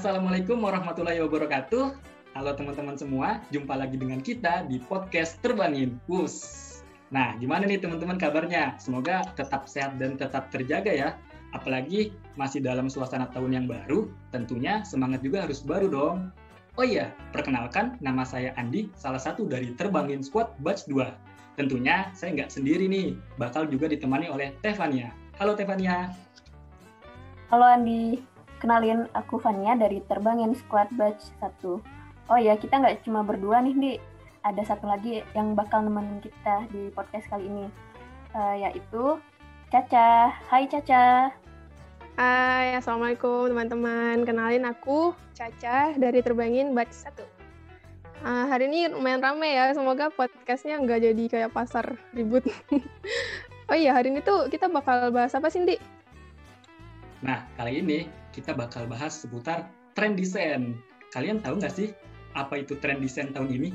Assalamualaikum warahmatullahi wabarakatuh. Halo teman-teman semua, jumpa lagi dengan kita di podcast Terbangin Bus. Nah, gimana nih teman-teman kabarnya? Semoga tetap sehat dan tetap terjaga ya. Apalagi masih dalam suasana tahun yang baru, tentunya semangat juga harus baru dong. Oh iya, perkenalkan nama saya Andi, salah satu dari Terbangin Squad Batch 2. Tentunya saya nggak sendiri nih, bakal juga ditemani oleh Tevania. Halo Tevania. Halo Andi. Kenalin, aku Fania dari Terbangin Squad Batch 1. Oh ya, kita nggak cuma berdua nih, Di. Ada satu lagi yang bakal nemenin kita di podcast kali ini, uh, yaitu Caca. Hai Caca. Hai, Assalamualaikum teman-teman. Kenalin aku Caca dari Terbangin Batch 1. Uh, hari ini lumayan rame ya, semoga podcastnya nggak jadi kayak pasar ribut. oh iya, hari ini tuh kita bakal bahas apa sih, Di? Nah, kali ini kita bakal bahas seputar tren desain. Kalian tahu nggak sih apa itu tren desain tahun ini?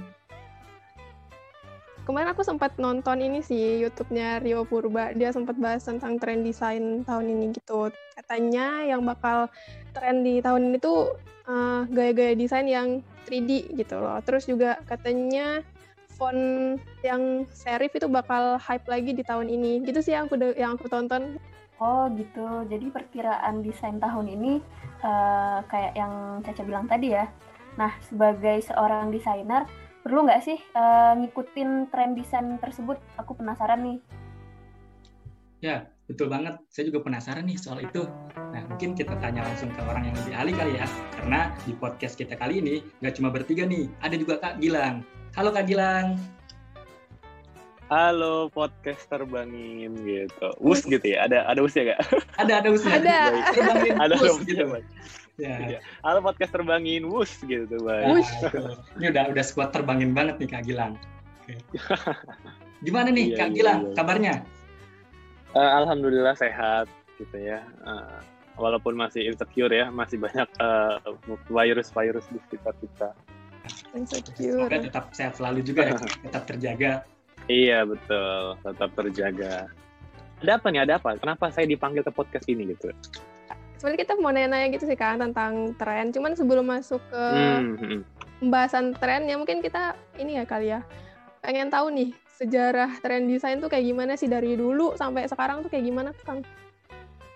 Kemarin aku sempat nonton ini sih YouTube-nya Rio Purba. Dia sempat bahas tentang tren desain tahun ini gitu. Katanya yang bakal tren di tahun ini tuh uh, gaya-gaya desain yang 3D gitu loh. Terus juga katanya font yang serif itu bakal hype lagi di tahun ini. Gitu sih yang aku yang aku tonton. Oh gitu, jadi perkiraan desain tahun ini uh, kayak yang Caca bilang tadi ya. Nah, sebagai seorang desainer, perlu nggak sih uh, ngikutin tren desain tersebut? Aku penasaran nih. Ya, betul banget. Saya juga penasaran nih soal itu. Nah, mungkin kita tanya langsung ke orang yang lebih ahli kali ya. Karena di podcast kita kali ini nggak cuma bertiga nih, ada juga Kak Gilang. Halo Kak Gilang. Halo podcaster bangin gitu. Us gitu ya. Ada ada usnya gak? Ada ada usnya. Ada. Terbangin ada us gitu. Ya. ya. Halo podcast terbangin wus gitu Bang. Wush. Ini udah udah squad terbangin banget nih Kak Gilang. Oke. Gimana nih iya, Kak iya, Gilang iya. kabarnya? Uh, Alhamdulillah sehat gitu ya. Uh, walaupun masih insecure ya, masih banyak virus-virus uh, di sekitar kita. Insecure. Semoga tetap sehat selalu juga ya, tetap terjaga Iya betul, tetap terjaga. Ada apa nih? Ada apa? Kenapa saya dipanggil ke podcast ini gitu? Sebenarnya kita mau nanya-nanya gitu sih kan tentang tren. Cuman sebelum masuk ke hmm, hmm. pembahasan tren, ya mungkin kita ini ya kali ya pengen tahu nih sejarah tren desain tuh kayak gimana sih dari dulu sampai sekarang tuh kayak gimana tuh Kang?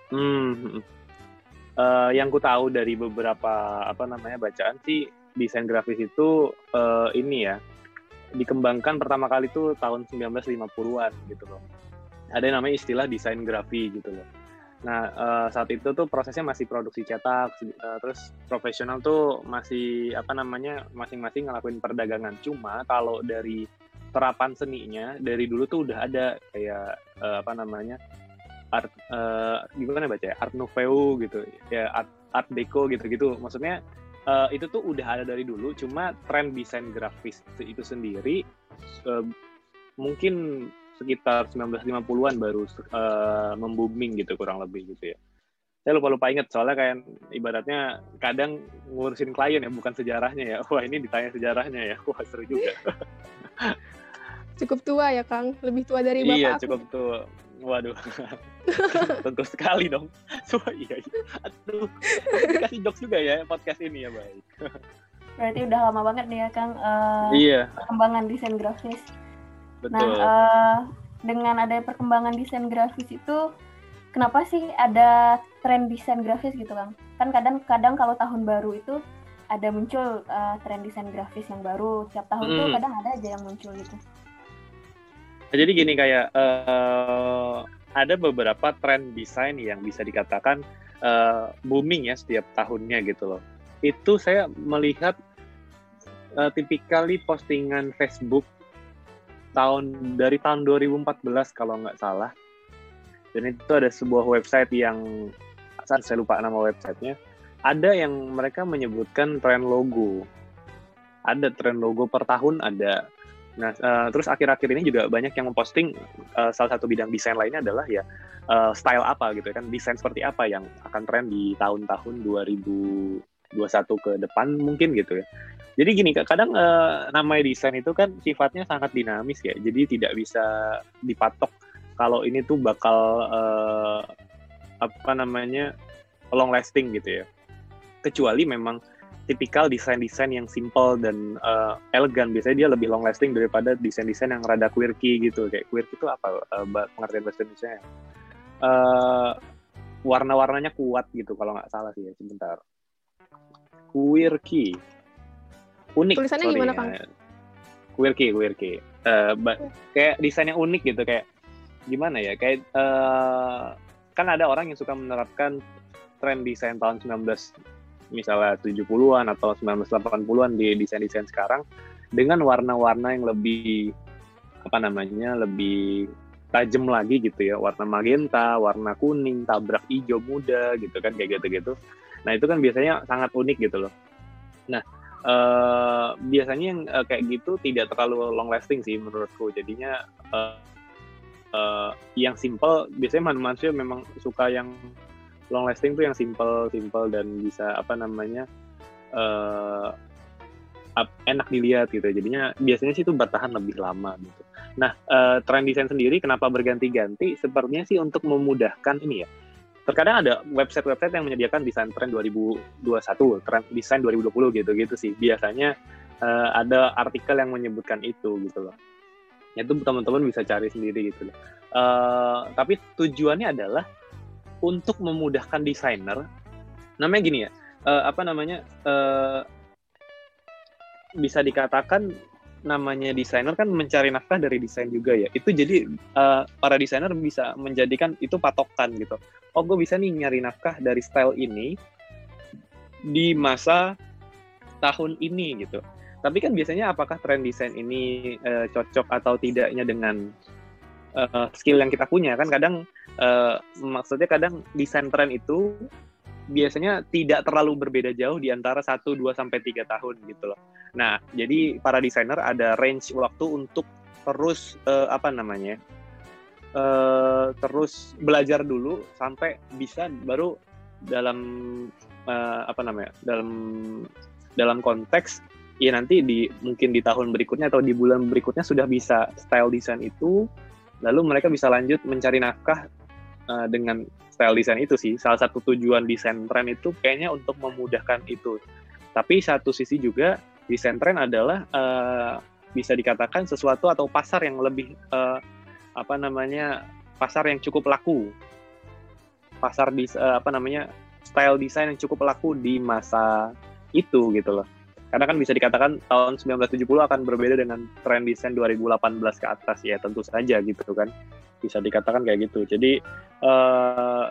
Hmm, uh, yang ku tahu dari beberapa apa namanya bacaan sih desain grafis itu uh, ini ya dikembangkan pertama kali itu tahun 1950-an gitu loh. Ada yang namanya istilah desain grafi gitu loh. Nah, uh, saat itu tuh prosesnya masih produksi cetak, uh, terus profesional tuh masih apa namanya masing-masing ngelakuin perdagangan. Cuma kalau dari terapan seninya dari dulu tuh udah ada kayak uh, apa namanya art uh, gimana baca ya art nouveau gitu ya art art deco gitu-gitu. Maksudnya uh, itu tuh udah ada dari dulu cuma tren desain grafis itu sendiri uh, mungkin sekitar 1950-an baru uh, membooming gitu kurang lebih gitu ya. Saya lupa-lupa inget soalnya kayak ibaratnya kadang ngurusin klien ya bukan sejarahnya ya. Wah ini ditanya sejarahnya ya. Wah seru juga. Cukup tua ya Kang? Lebih tua dari bapak iya cukup tua Waduh, tentu sekali dong. So, iya, iya. Aduh, kasih jokes juga ya podcast ini ya, baik. Berarti udah lama banget nih ya, Kang, uh, iya. perkembangan desain grafis. Betul. Nah, uh, dengan ada perkembangan desain grafis itu, kenapa sih ada tren desain grafis gitu, Kang? Kan kadang-kadang kalau tahun baru itu ada muncul uh, tren desain grafis yang baru. Tiap tahun hmm. tuh kadang ada aja yang muncul gitu. Jadi gini kayak uh, ada beberapa tren desain yang bisa dikatakan uh, booming ya setiap tahunnya gitu loh. Itu saya melihat uh, tipikali postingan Facebook tahun dari tahun 2014 kalau nggak salah. Dan itu ada sebuah website yang saya lupa nama websitenya. Ada yang mereka menyebutkan tren logo. Ada tren logo per tahun ada Nah, uh, terus akhir-akhir ini juga banyak yang memposting uh, salah satu bidang desain lainnya adalah ya uh, style apa gitu kan, desain seperti apa yang akan tren di tahun-tahun 2021 ke depan mungkin gitu ya. Jadi gini, kadang uh, namanya desain itu kan sifatnya sangat dinamis ya, jadi tidak bisa dipatok kalau ini tuh bakal uh, apa namanya long lasting gitu ya. kecuali memang tipikal desain-desain yang simple dan uh, elegan. Biasanya dia lebih long lasting daripada desain-desain yang rada quirky gitu. Kayak quirky itu apa uh, pengertian bahasa Indonesia uh, warna-warnanya kuat gitu kalau nggak salah sih ya sebentar. Quirky. Unik tulisannya sorry, gimana kang? Quirky quirky. Uh, kayak desain yang unik gitu kayak gimana ya kayak uh, kan ada orang yang suka menerapkan tren desain tahun 19 misalnya 70-an atau 1980-an di desain-desain sekarang dengan warna-warna yang lebih apa namanya lebih tajam lagi gitu ya. Warna magenta warna kuning tabrak hijau muda gitu kan kayak gitu-gitu. Nah itu kan biasanya sangat unik gitu loh. Nah eh, biasanya yang eh, kayak gitu tidak terlalu long lasting sih menurutku. Jadinya eh, eh, yang simple biasanya manusia memang suka yang long lasting tuh yang simple simple dan bisa apa namanya uh, enak dilihat gitu jadinya biasanya sih itu bertahan lebih lama gitu. Nah uh, tren desain sendiri kenapa berganti-ganti? Sepertinya sih untuk memudahkan ini ya. Terkadang ada website-website yang menyediakan desain tren 2021 tren desain 2020 gitu gitu sih. Biasanya uh, ada artikel yang menyebutkan itu gitu loh. Itu teman-teman bisa cari sendiri gitu loh. Uh, tapi tujuannya adalah untuk memudahkan desainer namanya gini ya uh, apa namanya uh, bisa dikatakan namanya desainer kan mencari nafkah dari desain juga ya. Itu jadi uh, para desainer bisa menjadikan itu patokan gitu. Oh gue bisa nih nyari nafkah dari style ini di masa tahun ini gitu. Tapi kan biasanya apakah tren desain ini uh, cocok atau tidaknya dengan uh, skill yang kita punya kan kadang uh, maksudnya kadang desain tren itu biasanya tidak terlalu berbeda jauh di antara 1, 2, sampai 3 tahun gitu loh. Nah, jadi para desainer ada range waktu untuk terus, uh, apa namanya, uh, terus belajar dulu sampai bisa baru dalam, uh, apa namanya, dalam dalam konteks ya nanti di mungkin di tahun berikutnya atau di bulan berikutnya sudah bisa style desain itu, lalu mereka bisa lanjut mencari nafkah uh, dengan style desain itu sih. Salah satu tujuan desain tren itu kayaknya untuk memudahkan itu. Tapi satu sisi juga desain tren adalah uh, bisa dikatakan sesuatu atau pasar yang lebih uh, apa namanya pasar yang cukup laku. Pasar di uh, apa namanya style desain yang cukup laku di masa itu gitu loh. Karena kan bisa dikatakan tahun 1970 akan berbeda dengan tren desain 2018 ke atas ya tentu saja gitu kan. Bisa dikatakan kayak gitu. Jadi uh,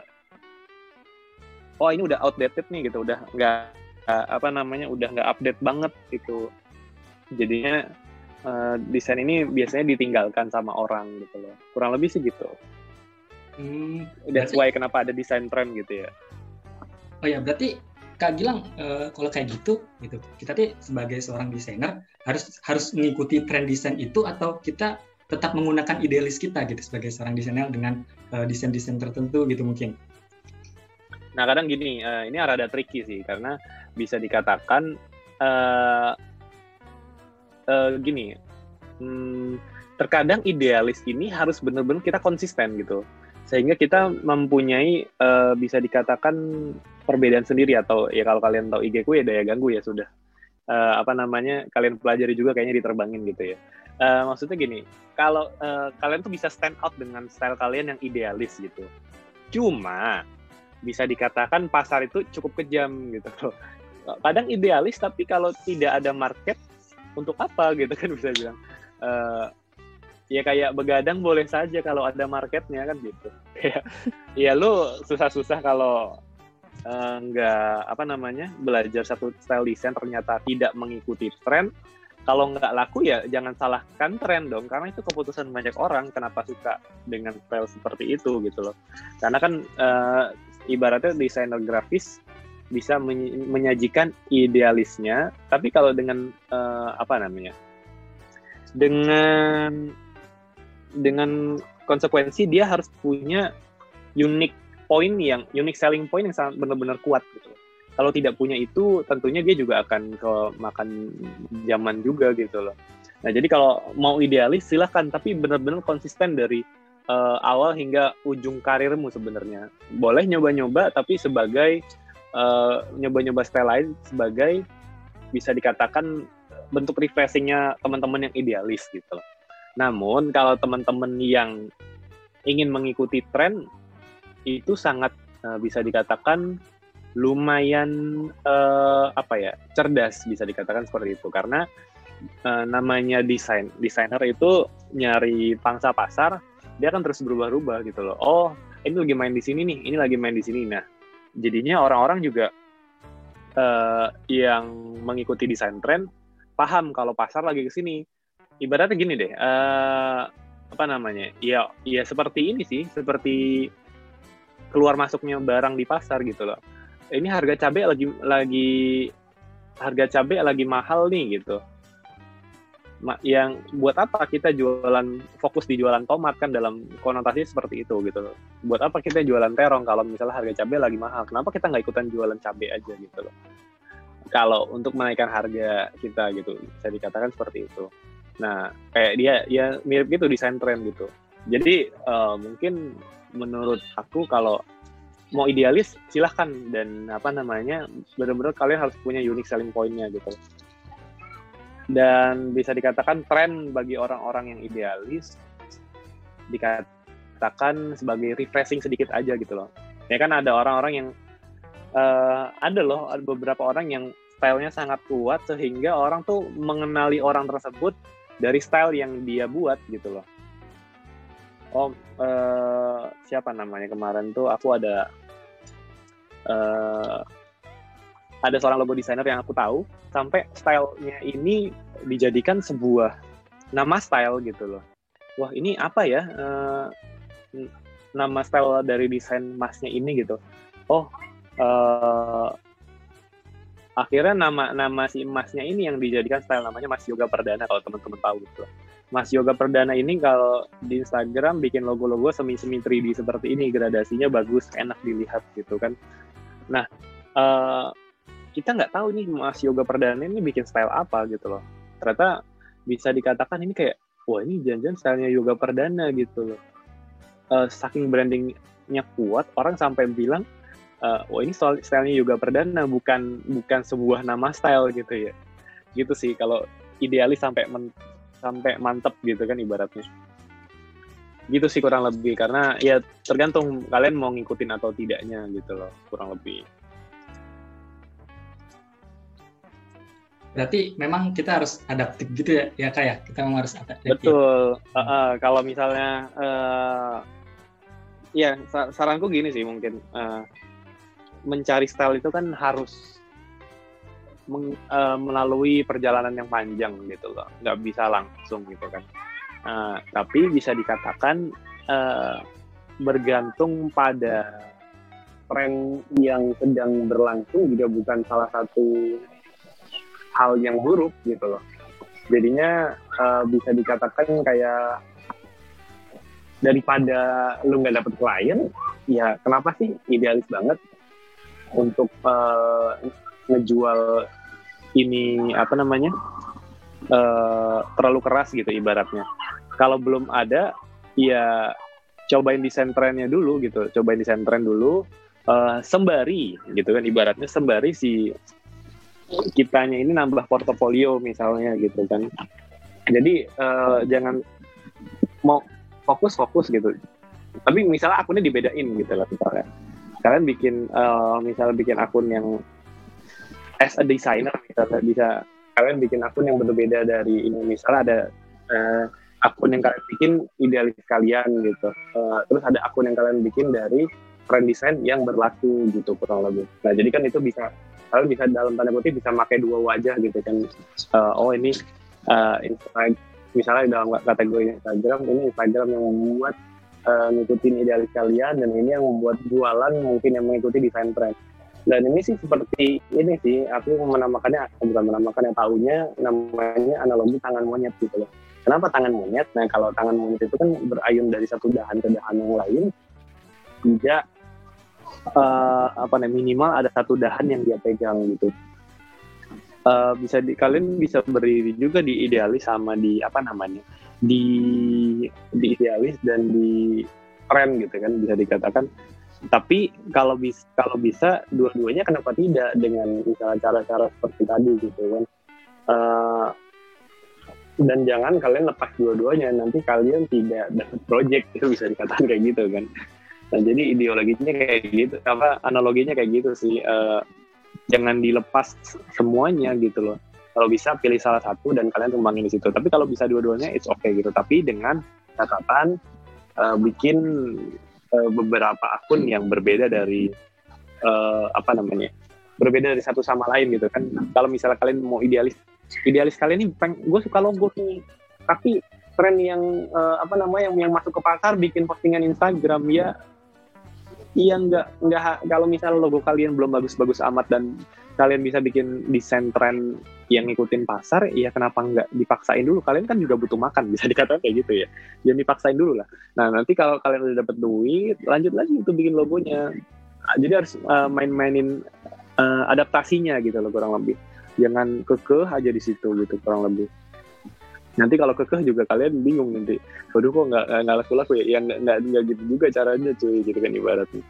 oh ini udah outdated nih gitu udah nggak apa namanya udah nggak update banget gitu. Jadinya uh, desain ini biasanya ditinggalkan sama orang gitu loh. Kurang lebih sih gitu. Hmm, that's why kenapa ada desain trend gitu ya. Oh ya berarti Kak Gilang, uh, kalau kayak gitu, gitu, kita tuh sebagai seorang desainer harus harus mengikuti tren desain itu atau kita tetap menggunakan idealis kita gitu sebagai seorang desainer dengan uh, desain-desain tertentu gitu mungkin. Nah kadang gini, uh, ini rada tricky sih karena bisa dikatakan uh, uh, gini, hmm, terkadang idealis ini harus benar-benar kita konsisten gitu, sehingga kita mempunyai uh, bisa dikatakan perbedaan sendiri atau ya kalau kalian tahu IG ku ya daya ganggu ya sudah. Uh, apa namanya kalian pelajari juga kayaknya diterbangin gitu ya. Uh, maksudnya gini kalau uh, kalian tuh bisa stand out dengan style kalian yang idealis gitu. Cuma bisa dikatakan pasar itu cukup kejam gitu. Kadang idealis tapi kalau tidak ada market untuk apa gitu kan bisa bilang. Uh, ya kayak begadang boleh saja kalau ada marketnya kan gitu. Ya ya lu susah-susah kalau uh, nggak apa namanya belajar satu style desain ternyata tidak mengikuti tren. Kalau nggak laku ya jangan salahkan tren dong karena itu keputusan banyak orang kenapa suka dengan style seperti itu gitu loh. Karena kan uh, ibaratnya desainer grafis bisa menyajikan idealisnya tapi kalau dengan uh, apa namanya dengan dengan konsekuensi dia harus punya unique point yang unique selling point yang sangat benar-benar kuat gitu. Kalau tidak punya itu tentunya dia juga akan ke makan zaman juga gitu loh. Nah jadi kalau mau idealis silahkan. Tapi benar-benar konsisten dari uh, awal hingga ujung karirmu sebenarnya. Boleh nyoba-nyoba tapi sebagai uh, nyoba-nyoba style lain sebagai bisa dikatakan bentuk refreshingnya teman-teman yang idealis gitu loh. Namun kalau teman-teman yang ingin mengikuti tren itu sangat uh, bisa dikatakan lumayan uh, apa ya cerdas bisa dikatakan seperti itu. Karena uh, namanya desain desainer itu nyari pangsa pasar dia akan terus berubah-ubah gitu loh. Oh ini lagi main di sini nih ini lagi main di sini. Nah jadinya orang-orang juga uh, yang mengikuti desain tren paham kalau pasar lagi ke sini ibaratnya gini deh uh, apa namanya ya ya seperti ini sih seperti keluar masuknya barang di pasar gitu loh ini harga cabai lagi lagi harga cabai lagi mahal nih gitu yang buat apa kita jualan fokus di jualan tomat kan dalam konotasi seperti itu gitu loh. Buat apa kita jualan terong kalau misalnya harga cabai lagi mahal? Kenapa kita nggak ikutan jualan cabai aja gitu loh? Kalau untuk menaikkan harga kita gitu, bisa dikatakan seperti itu. Nah, kayak dia ya mirip gitu desain tren gitu. Jadi uh, mungkin menurut aku kalau mau idealis silahkan. Dan apa namanya benar-benar kalian harus punya unique selling pointnya gitu. Dan bisa dikatakan tren bagi orang-orang yang idealis dikatakan sebagai refreshing sedikit aja gitu loh. Ya kan ada orang-orang yang uh, ada loh ada beberapa orang yang stylenya sangat kuat sehingga orang tuh mengenali orang tersebut dari style yang dia buat gitu loh. Oh uh, siapa namanya kemarin tuh? Aku ada uh, ada seorang logo desainer yang aku tahu sampai stylenya ini dijadikan sebuah nama style gitu loh. Wah ini apa ya uh, nama style dari desain masnya ini gitu. Oh uh, akhirnya nama nama si emasnya ini yang dijadikan style namanya Mas Yoga Perdana kalau teman-teman tahu gitu Mas Yoga Perdana ini kalau di Instagram bikin logo-logo semi-semi 3D seperti ini, gradasinya bagus, enak dilihat gitu kan. Nah, uh, kita nggak tahu nih Mas Yoga Perdana ini bikin style apa gitu loh. Ternyata bisa dikatakan ini kayak, wah ini jangan-jangan stylenya Yoga Perdana gitu loh. Uh, saking brandingnya kuat, orang sampai bilang, uh, wah ini stylenya Yoga Perdana bukan bukan sebuah nama style gitu ya. Gitu sih kalau idealis sampai men sampai mantep gitu kan ibaratnya gitu sih kurang lebih karena ya tergantung kalian mau ngikutin atau tidaknya gitu loh kurang lebih berarti memang kita harus adaptif gitu ya ya kayak ya? kita memang harus adaptif betul uh, uh, kalau misalnya uh, ya saranku gini sih mungkin uh, mencari style itu kan harus meng, uh, melalui perjalanan yang panjang gitu loh. Nggak bisa langsung gitu kan. Uh, tapi bisa dikatakan uh, bergantung pada tren yang sedang berlangsung juga bukan salah satu hal yang buruk gitu loh. Jadinya uh, bisa dikatakan kayak daripada lu nggak dapet klien ya kenapa sih? Idealis banget untuk uh, ngejual ini apa namanya uh, terlalu keras gitu ibaratnya. Kalau belum ada, ya cobain desain trennya dulu gitu, cobain desain tren dulu, uh, sembari gitu kan ibaratnya sembari si kitanya ini nambah portofolio misalnya gitu kan. Jadi uh, jangan mau fokus-fokus gitu. Tapi misalnya akunnya dibedain gitu lah misalnya. Kalian bikin uh, misalnya bikin akun yang as a designer misalnya bisa kalian bikin akun yang berbeda dari ini. Misalnya ada uh, akun yang kalian bikin idealis kalian gitu. Uh, terus ada akun yang kalian bikin dari trend design yang berlaku gitu kurang lebih. Nah jadi kan itu bisa kalian bisa dalam tanda kutip bisa pakai dua wajah gitu kan. Uh, oh ini uh, misalnya dalam kategori Instagram ini Instagram yang membuat uh, ngikutin idealis kalian dan ini yang membuat jualan mungkin yang mengikuti desain trend dan ini sih seperti ini sih aku menamakannya bukan menamakan yang tahunya namanya analogi tangan monyet gitu loh. Kenapa tangan monyet? Nah kalau tangan monyet itu kan berayun dari satu dahan ke dahan yang lain tidak uh, apa namanya minimal ada satu dahan yang dia pegang gitu. Uh, bisa di kalian bisa berdiri juga di idealis sama di apa namanya di idealis dan di tren gitu kan bisa dikatakan. Tapi kalau bisa kalau bisa dua-duanya kenapa tidak dengan misalnya cara-cara seperti tadi gitu kan? Uh, dan jangan kalian lepas dua-duanya nanti kalian tidak dapat project itu bisa dikatakan kayak gitu kan. Nah jadi ideologinya kayak gitu apa analoginya kayak gitu sih. Uh, jangan dilepas semuanya gitu loh kalau bisa pilih salah satu dan kalian kembangin di situ. Tapi kalau bisa dua-duanya it's okay gitu. Tapi dengan catatan uh, bikin uh, beberapa akun yang berbeda dari uh, apa namanya berbeda dari satu sama lain gitu kan. Kalau misalnya kalian mau idealis idealis kalian ini gue suka logo nih tapi tren yang uh, apa namanya yang yang masuk ke pasar bikin postingan Instagram ya iya nggak nggak kalau misalnya logo kalian belum bagus-bagus amat dan kalian bisa bikin desain tren yang ngikutin pasar, ya kenapa nggak dipaksain dulu? Kalian kan juga butuh makan, bisa dikatakan kayak gitu ya. Jangan dipaksain dulu lah. Nah nanti kalau kalian udah dapet duit, lanjut lagi untuk bikin logonya. Nah, jadi harus uh, main-mainin uh, adaptasinya gitu loh kurang lebih. Jangan kekeh aja di situ gitu kurang lebih. Nanti kalau kekeh juga kalian bingung nanti. Waduh kok nggak nggak laku-laku ya? Yang nggak nggak gitu juga caranya cuy gitu kan ibaratnya.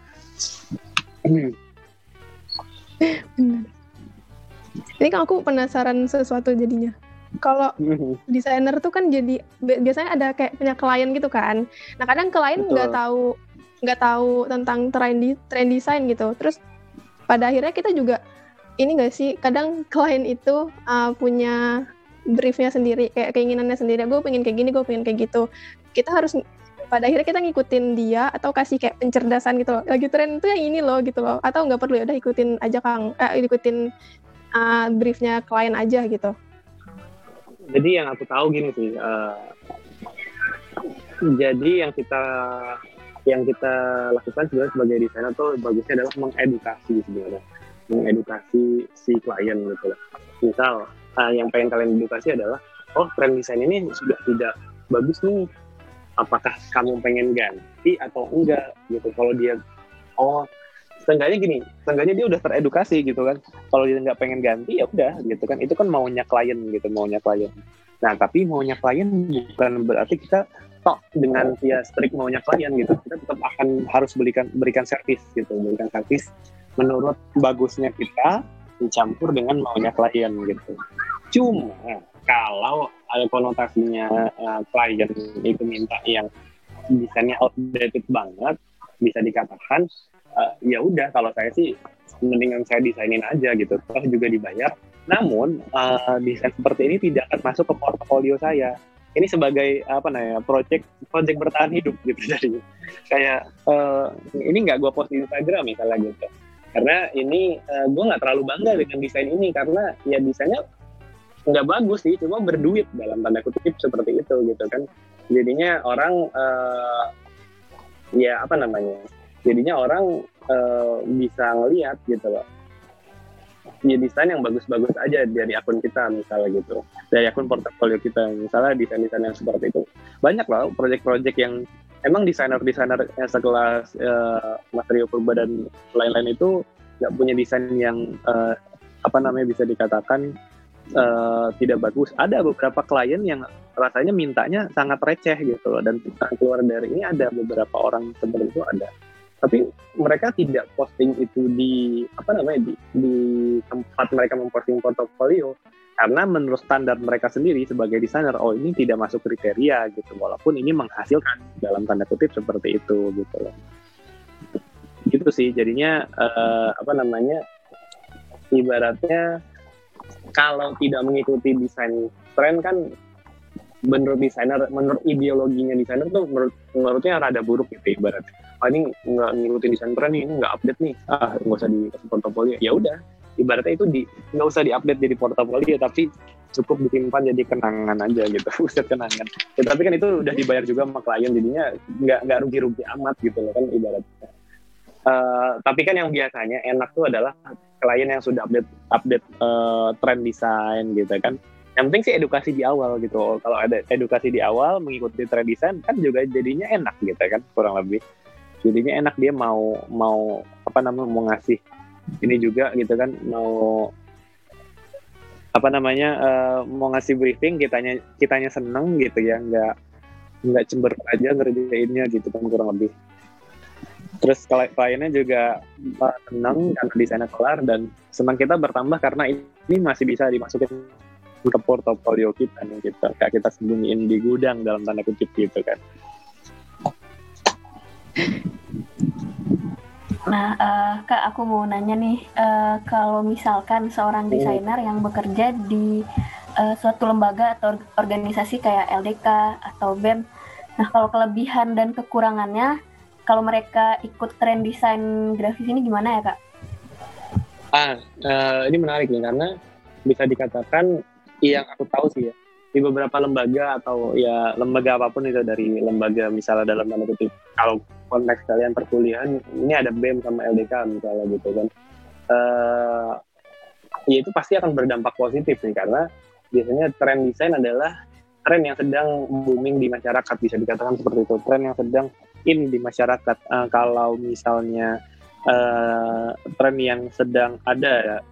Benar. Ini kan aku penasaran sesuatu jadinya. Kalau desainer tuh kan jadi biasanya ada kayak punya klien gitu kan. Nah kadang klien nggak tahu nggak tahu tentang tren di tren desain gitu. Terus pada akhirnya kita juga ini nggak sih kadang klien itu uh, punya briefnya sendiri kayak keinginannya sendiri gue pengen kayak gini gue pengen kayak gitu kita harus pada akhirnya kita ngikutin dia atau kasih kayak pencerdasan gitu loh lagi tren itu yang ini loh gitu loh atau nggak perlu ya udah ikutin aja kang eh, ikutin uh, briefnya klien aja gitu. Jadi yang aku tahu gini sih uh, jadi yang kita yang kita lakukan sebenarnya sebagai desainer tuh bagusnya adalah mengedukasi sebenarnya. Mengedukasi si klien gitu loh. Misal uh, yang pengen kalian edukasi adalah oh tren desain ini sudah tidak bagus nih. Apakah kamu pengen ganti atau enggak gitu? Kalau dia oh setengahnya gini setengahnya dia udah teredukasi gitu kan. Kalau dia nggak pengen ganti ya udah gitu kan. Itu kan maunya klien gitu maunya klien. Nah tapi maunya klien bukan berarti kita tok dengan dia strict maunya klien gitu. Kita tetap akan harus berikan berikan servis gitu. Berikan servis menurut bagusnya kita dicampur dengan maunya klien gitu. Cuma kalau ada konotasinya uh, klien itu minta yang desainnya outdated banget, bisa dikatakan uh, ya udah kalau saya sih mendingan saya desainin aja gitu, terus juga dibayar. Namun uh, desain seperti ini tidak akan masuk ke portofolio saya. Ini sebagai apa namanya project project bertahan hidup gitu jadi kayak uh, ini nggak gue post di Instagram misalnya gitu karena ini uh, gue nggak terlalu bangga dengan desain ini karena ya desainnya nggak bagus sih cuma berduit dalam tanda kutip seperti itu gitu kan jadinya orang uh, ya apa namanya jadinya orang uh, bisa ngelihat gitu loh ya desain yang bagus-bagus aja dari akun kita misalnya gitu dari akun portfolio kita misalnya desain-desain yang seperti itu banyak lah project-project yang emang desainer-desainer sekelas uh, Mas Rio Purba dan lain-lain itu nggak punya desain yang uh, apa namanya bisa dikatakan uh, tidak bagus. Ada beberapa klien yang rasanya mintanya sangat receh gitu loh dan keluar dari ini ada beberapa orang seperti itu ada. Tapi mereka tidak posting itu di apa namanya di, di tempat mereka memposting portofolio. Karena menurut standar mereka sendiri sebagai desainer oh ini tidak masuk kriteria gitu. Walaupun ini menghasilkan dalam tanda kutip seperti itu gitu loh. Gitu sih jadinya uh, apa namanya ibaratnya kalau tidak mengikuti desain tren kan menurut desainer, menurut ideologinya desainer tuh menurut menurutnya rada buruk gitu ibarat. Oh ini nggak ngikutin desain tren ini nggak update nih, ah nggak usah di portofolio. Ya udah, ibaratnya itu di nggak usah diupdate jadi portofolio, tapi cukup disimpan jadi kenangan aja gitu, buset kenangan. Ya, tapi kan itu udah dibayar juga sama klien, jadinya nggak nggak rugi-rugi amat gitu loh kan ibaratnya. Uh, tapi kan yang biasanya enak tuh adalah klien yang sudah update update uh, trend desain gitu kan yang penting sih edukasi di awal gitu. Kalau ada edukasi di awal mengikuti desain kan juga jadinya enak gitu kan kurang lebih. Jadinya enak dia mau mau apa namanya mau ngasih ini juga gitu kan mau apa namanya uh, mau ngasih briefing kitanya kitanya seneng gitu ya nggak nggak cember aja ngerjainnya gitu kan kurang lebih. Terus kliennya juga senang karena desainnya kelar dan senang kita bertambah karena ini masih bisa dimasukin portofolio kita nih kita kayak kita sembunyiin di gudang dalam tanda kutip gitu kan Nah, uh, Kak, aku mau nanya nih, uh, kalau misalkan seorang hmm. desainer yang bekerja di uh, suatu lembaga atau organisasi kayak LDK atau BEM, nah kalau kelebihan dan kekurangannya, kalau mereka ikut tren desain grafis ini gimana ya, Kak? Ah, uh, ini menarik nih karena bisa dikatakan yang aku tahu sih ya, di beberapa lembaga atau ya lembaga apa pun itu dari lembaga misalnya dalam tanda kutip kalau konteks kalian perkuliahan ini ada BEM sama LDK misalnya gitu kan. Uh, ya itu pasti akan berdampak positif nih karena biasanya tren desain adalah tren yang sedang booming di masyarakat bisa dikatakan seperti itu. Tren yang sedang in di masyarakat. Uh, kalau misalnya uh, tren yang sedang ada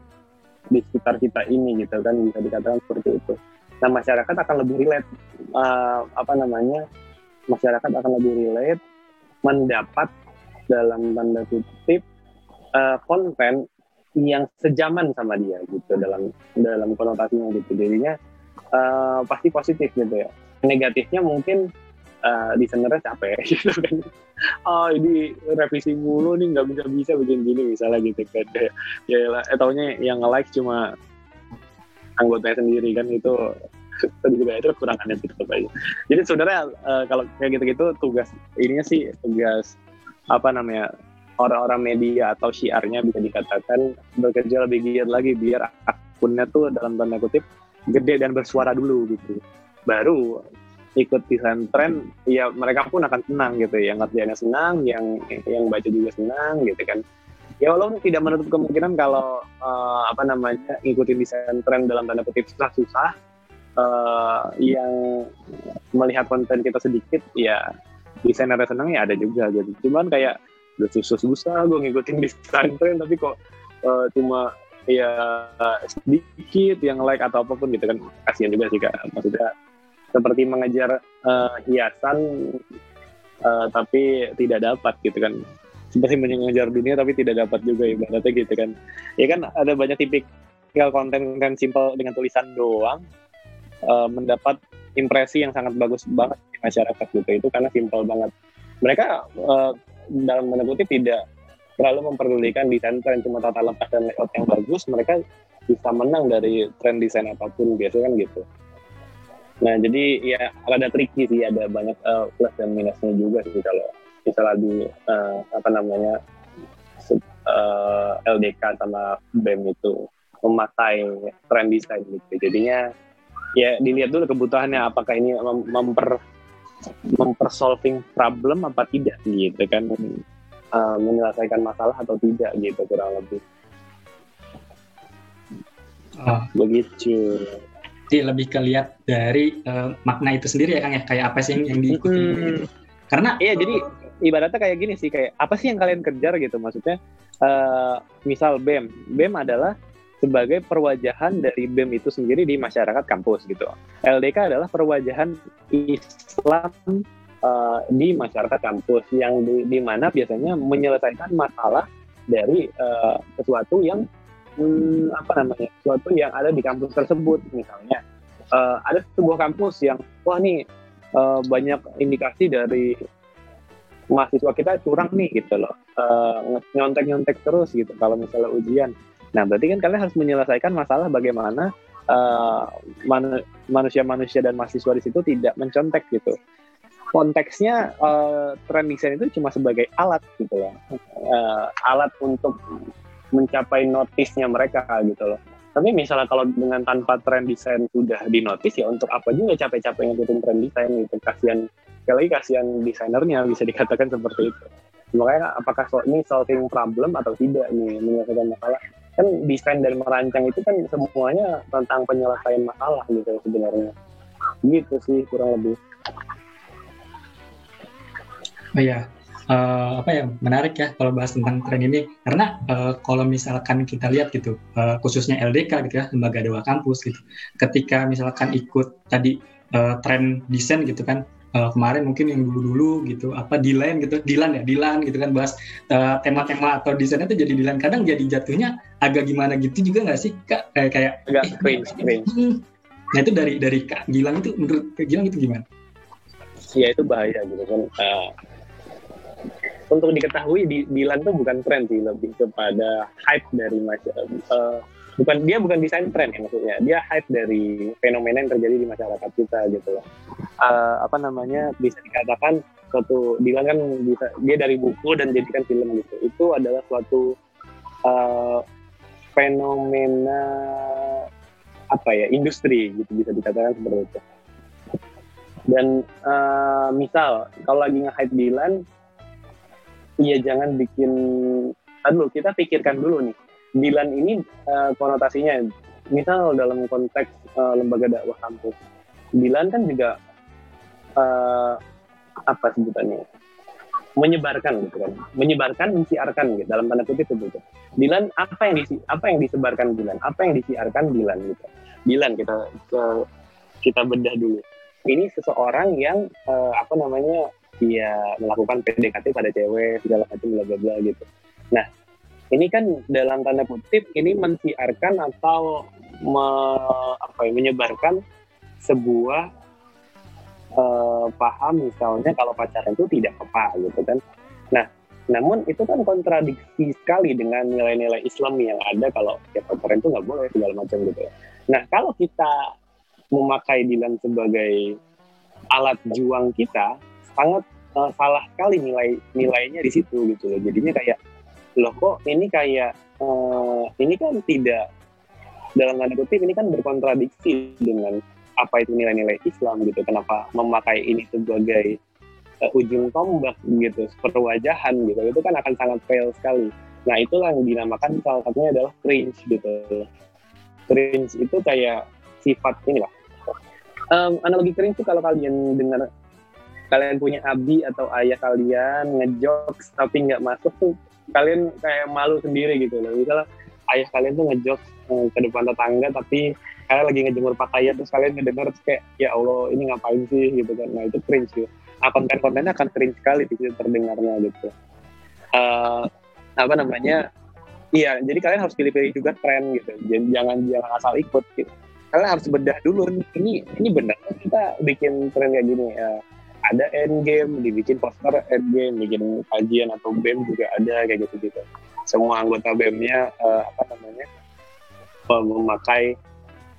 di sekitar kita ini gitu kan bisa dikatakan seperti itu. Nah masyarakat akan lebih relate uh, apa namanya masyarakat akan lebih relate mendapat dalam tanda kutip uh, konten yang sejaman sama dia gitu dalam dalam konotasinya gitu. Jadinya uh, pasti positif gitu ya. Negatifnya mungkin uh, desainernya capek gitu kan oh ini revisi mulu nih nggak bisa bisa begini gini misalnya gitu kan ya lah eh taunya yang nge like cuma anggotanya sendiri kan itu tadi juga itu kekurangannya tetap aja. Jadi sebenarnya uh, kalau kayak gitu-gitu tugas ininya sih tugas apa namanya orang-orang media atau syiarnya bisa dikatakan bekerja lebih giat lagi biar akunnya tuh dalam tanda kutip gede dan bersuara dulu gitu. Baru ikut desain tren ya mereka pun akan senang gitu. Yang ngerjainnya senang yang yang baca juga senang gitu kan. Ya walaupun tidak menutup kemungkinan kalau uh, apa namanya ngikutin desain tren dalam tanda kutip susah-susah uh, yang melihat konten kita sedikit ya desainer senang ya ada juga gitu. Cuman kayak udah susah-susah gue ngikutin desain tren tapi kok uh, cuma ya sedikit yang like atau apa pun gitu kan. Kasihan juga sih kak. Maksudnya seperti mengejar uh, hiasan uh, tapi tidak dapat gitu kan. Seperti mengejar dunia tapi tidak dapat juga ibaratnya gitu kan. Ya kan ada banyak tipikal konten kan simple dengan tulisan doang uh, mendapat impresi yang sangat bagus banget di masyarakat gitu. Itu karena simple banget. Mereka uh, dalam tanda kutip tidak terlalu memperdulikan desain tren cuma tata lepas dan layout yang bagus mereka bisa menang dari tren desain apa pun biasanya kan gitu nah jadi ya ada tricky sih ada banyak uh, plus dan minusnya juga sih kalau misalnya di uh, apa namanya uh, LDK sama BEM itu memakai trend design gitu. Jadinya ya dilihat dulu kebutuhannya apakah ini mem memper memper solving problem apa tidak gitu kan uh, menyelesaikan masalah atau tidak gitu kurang lebih. Oh. Begitu. Jadi lebih kelihat dari uh, makna itu sendiri ya Kang ya kayak apa sih yang diikuti. Hmm. Karena iya uh, jadi ibaratnya kayak gini sih kayak apa sih yang kalian kejar gitu maksudnya uh, misal BEM BEM adalah sebagai perwajahan dari BEM itu sendiri di masyarakat kampus gitu LDK adalah perwajahan Islam uh, di masyarakat kampus yang di, di mana biasanya menyelesaikan masalah dari uh, sesuatu yang hmm, apa namanya sesuatu yang ada di kampus tersebut misalnya. Uh, ada sebuah kampus yang wah nih uh, banyak indikasi dari mahasiswa kita curang nih gitu loh. Uh, nyontek-nyontek terus gitu kalau misalnya ujian. Nah berarti kan kalian harus menyelesaikan masalah bagaimana uh, manusia-manusia dan mahasiswa di situ tidak mencontek gitu. Konteksnya uh, trend design itu cuma sebagai alat gitu loh uh, alat untuk mencapai notisnya mereka gitu loh. Tapi misalnya kalau dengan tanpa trend desain sudah dinotis ya untuk apa juga capek-capek ngikutin trend desain gitu. Kasihan sekali lagi kasihan desainernya bisa dikatakan seperti itu. Makanya apakah so, ini solving problem atau tidak nih menyelesaikan masalah? Kan desain dan merancang itu kan semuanya tentang penyelesaian masalah gitu sebenarnya. Gitu sih kurang lebih. Oh ya uh, apa ya menarik ya kalau bahas tentang tren ini. Karena uh, kalau misalkan kita lihat gitu uh, khususnya LDK gitu ya lembaga dewa kampus gitu ketika misalkan ikut tadi uh, tren desain gitu kan uh, kemarin mungkin yang dulu-dulu gitu apa Dilan gitu Dilan ya Dilan gitu kan bahas uh, tema-tema atau desainnya tuh jadi Dilan kadang jadi jatuhnya agak gimana gitu juga nggak sih kak? Kayak kayak agak eh, cringe cringe. Nah itu dari dari kak Gilang itu menurut kak Gilang itu gimana? Ya itu bahaya gitu kan. Uh, untuk diketahui di Dilan tuh bukan tren sih lebih kepada hype dari masyarakat uh, bukan dia bukan desain tren ya maksudnya. Dia hype dari fenomena yang terjadi di masyarakat kita gitu loh. Uh, apa namanya bisa dikatakan suatu Dilan kan bisa dia dari buku dan jadikan film gitu. Itu adalah suatu uh, fenomena apa ya industri gitu bisa dikatakan seperti itu. Dan uh, misal kalau lagi nge-hype Dilan iya jangan bikin aduh kita pikirkan dulu nih. Dilan ini uh, konotasinya misal dalam konteks uh, lembaga dakwah kampus Dilan kan juga uh, apa sebutannya menyebarkan gitu kan. Menyebarkan mensiarkan gitu dalam tanda kutip itu. Gitu. Dilan apa yang disi, apa yang disebarkan Dilan? Apa yang disiarkan Dilan gitu? Dilan kita kita bedah dulu. Ini seseorang yang uh, apa namanya dia melakukan PDKT pada cewek segala macam bla bla gitu. Nah, ini kan dalam tanda kutip ini mensiarkan atau me, apa ya, menyebarkan sebuah uh, paham misalnya kalau pacaran itu tidak apa gitu kan. Nah, namun itu kan kontradiksi sekali dengan nilai-nilai Islam yang ada kalau ya pacaran itu nggak boleh segala macam gitu. Ya. Nah, kalau kita memakai Dilan sebagai alat juang kita, sangat uh, salah sekali nilai nilainya di situ gitu loh. Jadinya kayak loh kok ini kayak uh, ini kan tidak dalam tanda kutip ini kan berkontradiksi dengan apa itu nilai-nilai Islam gitu. Kenapa memakai ini sebagai uh, ujung tombak gitu perwajahan gitu. Itu kan akan sangat fail sekali. Nah itulah yang dinamakan salah satunya adalah cringe gitu cringe itu kayak sifat ini lah um, analogi cringe itu kalau kalian dengar kalian punya abi atau ayah kalian ngejokes tapi nggak masuk tuh kalian kayak malu sendiri gitu loh. Misalnya ayah kalian tuh ngejokes eh, ke depan tetangga tapi kalian lagi ngejemur pakaian terus kalian ngedenger kayak ya Allah ini ngapain sih? gitu kan. Nah itu cringe sih. Nah, konten-kontennya akan cringe sekali di situ terdengarnya gitu. Uh, apa namanya? Iya jadi kalian harus pilih-pilih juga tren gitu. Jangan jangan asal ikut gitu. Kalian harus bedah dulu ini ini benar kita bikin tren kayak gini? Ya ada end game, dibikin poster end game, bikin kajian atau BEM juga ada kayak gitu-gitu. Semua anggota BEM-nya uh, apa namanya memakai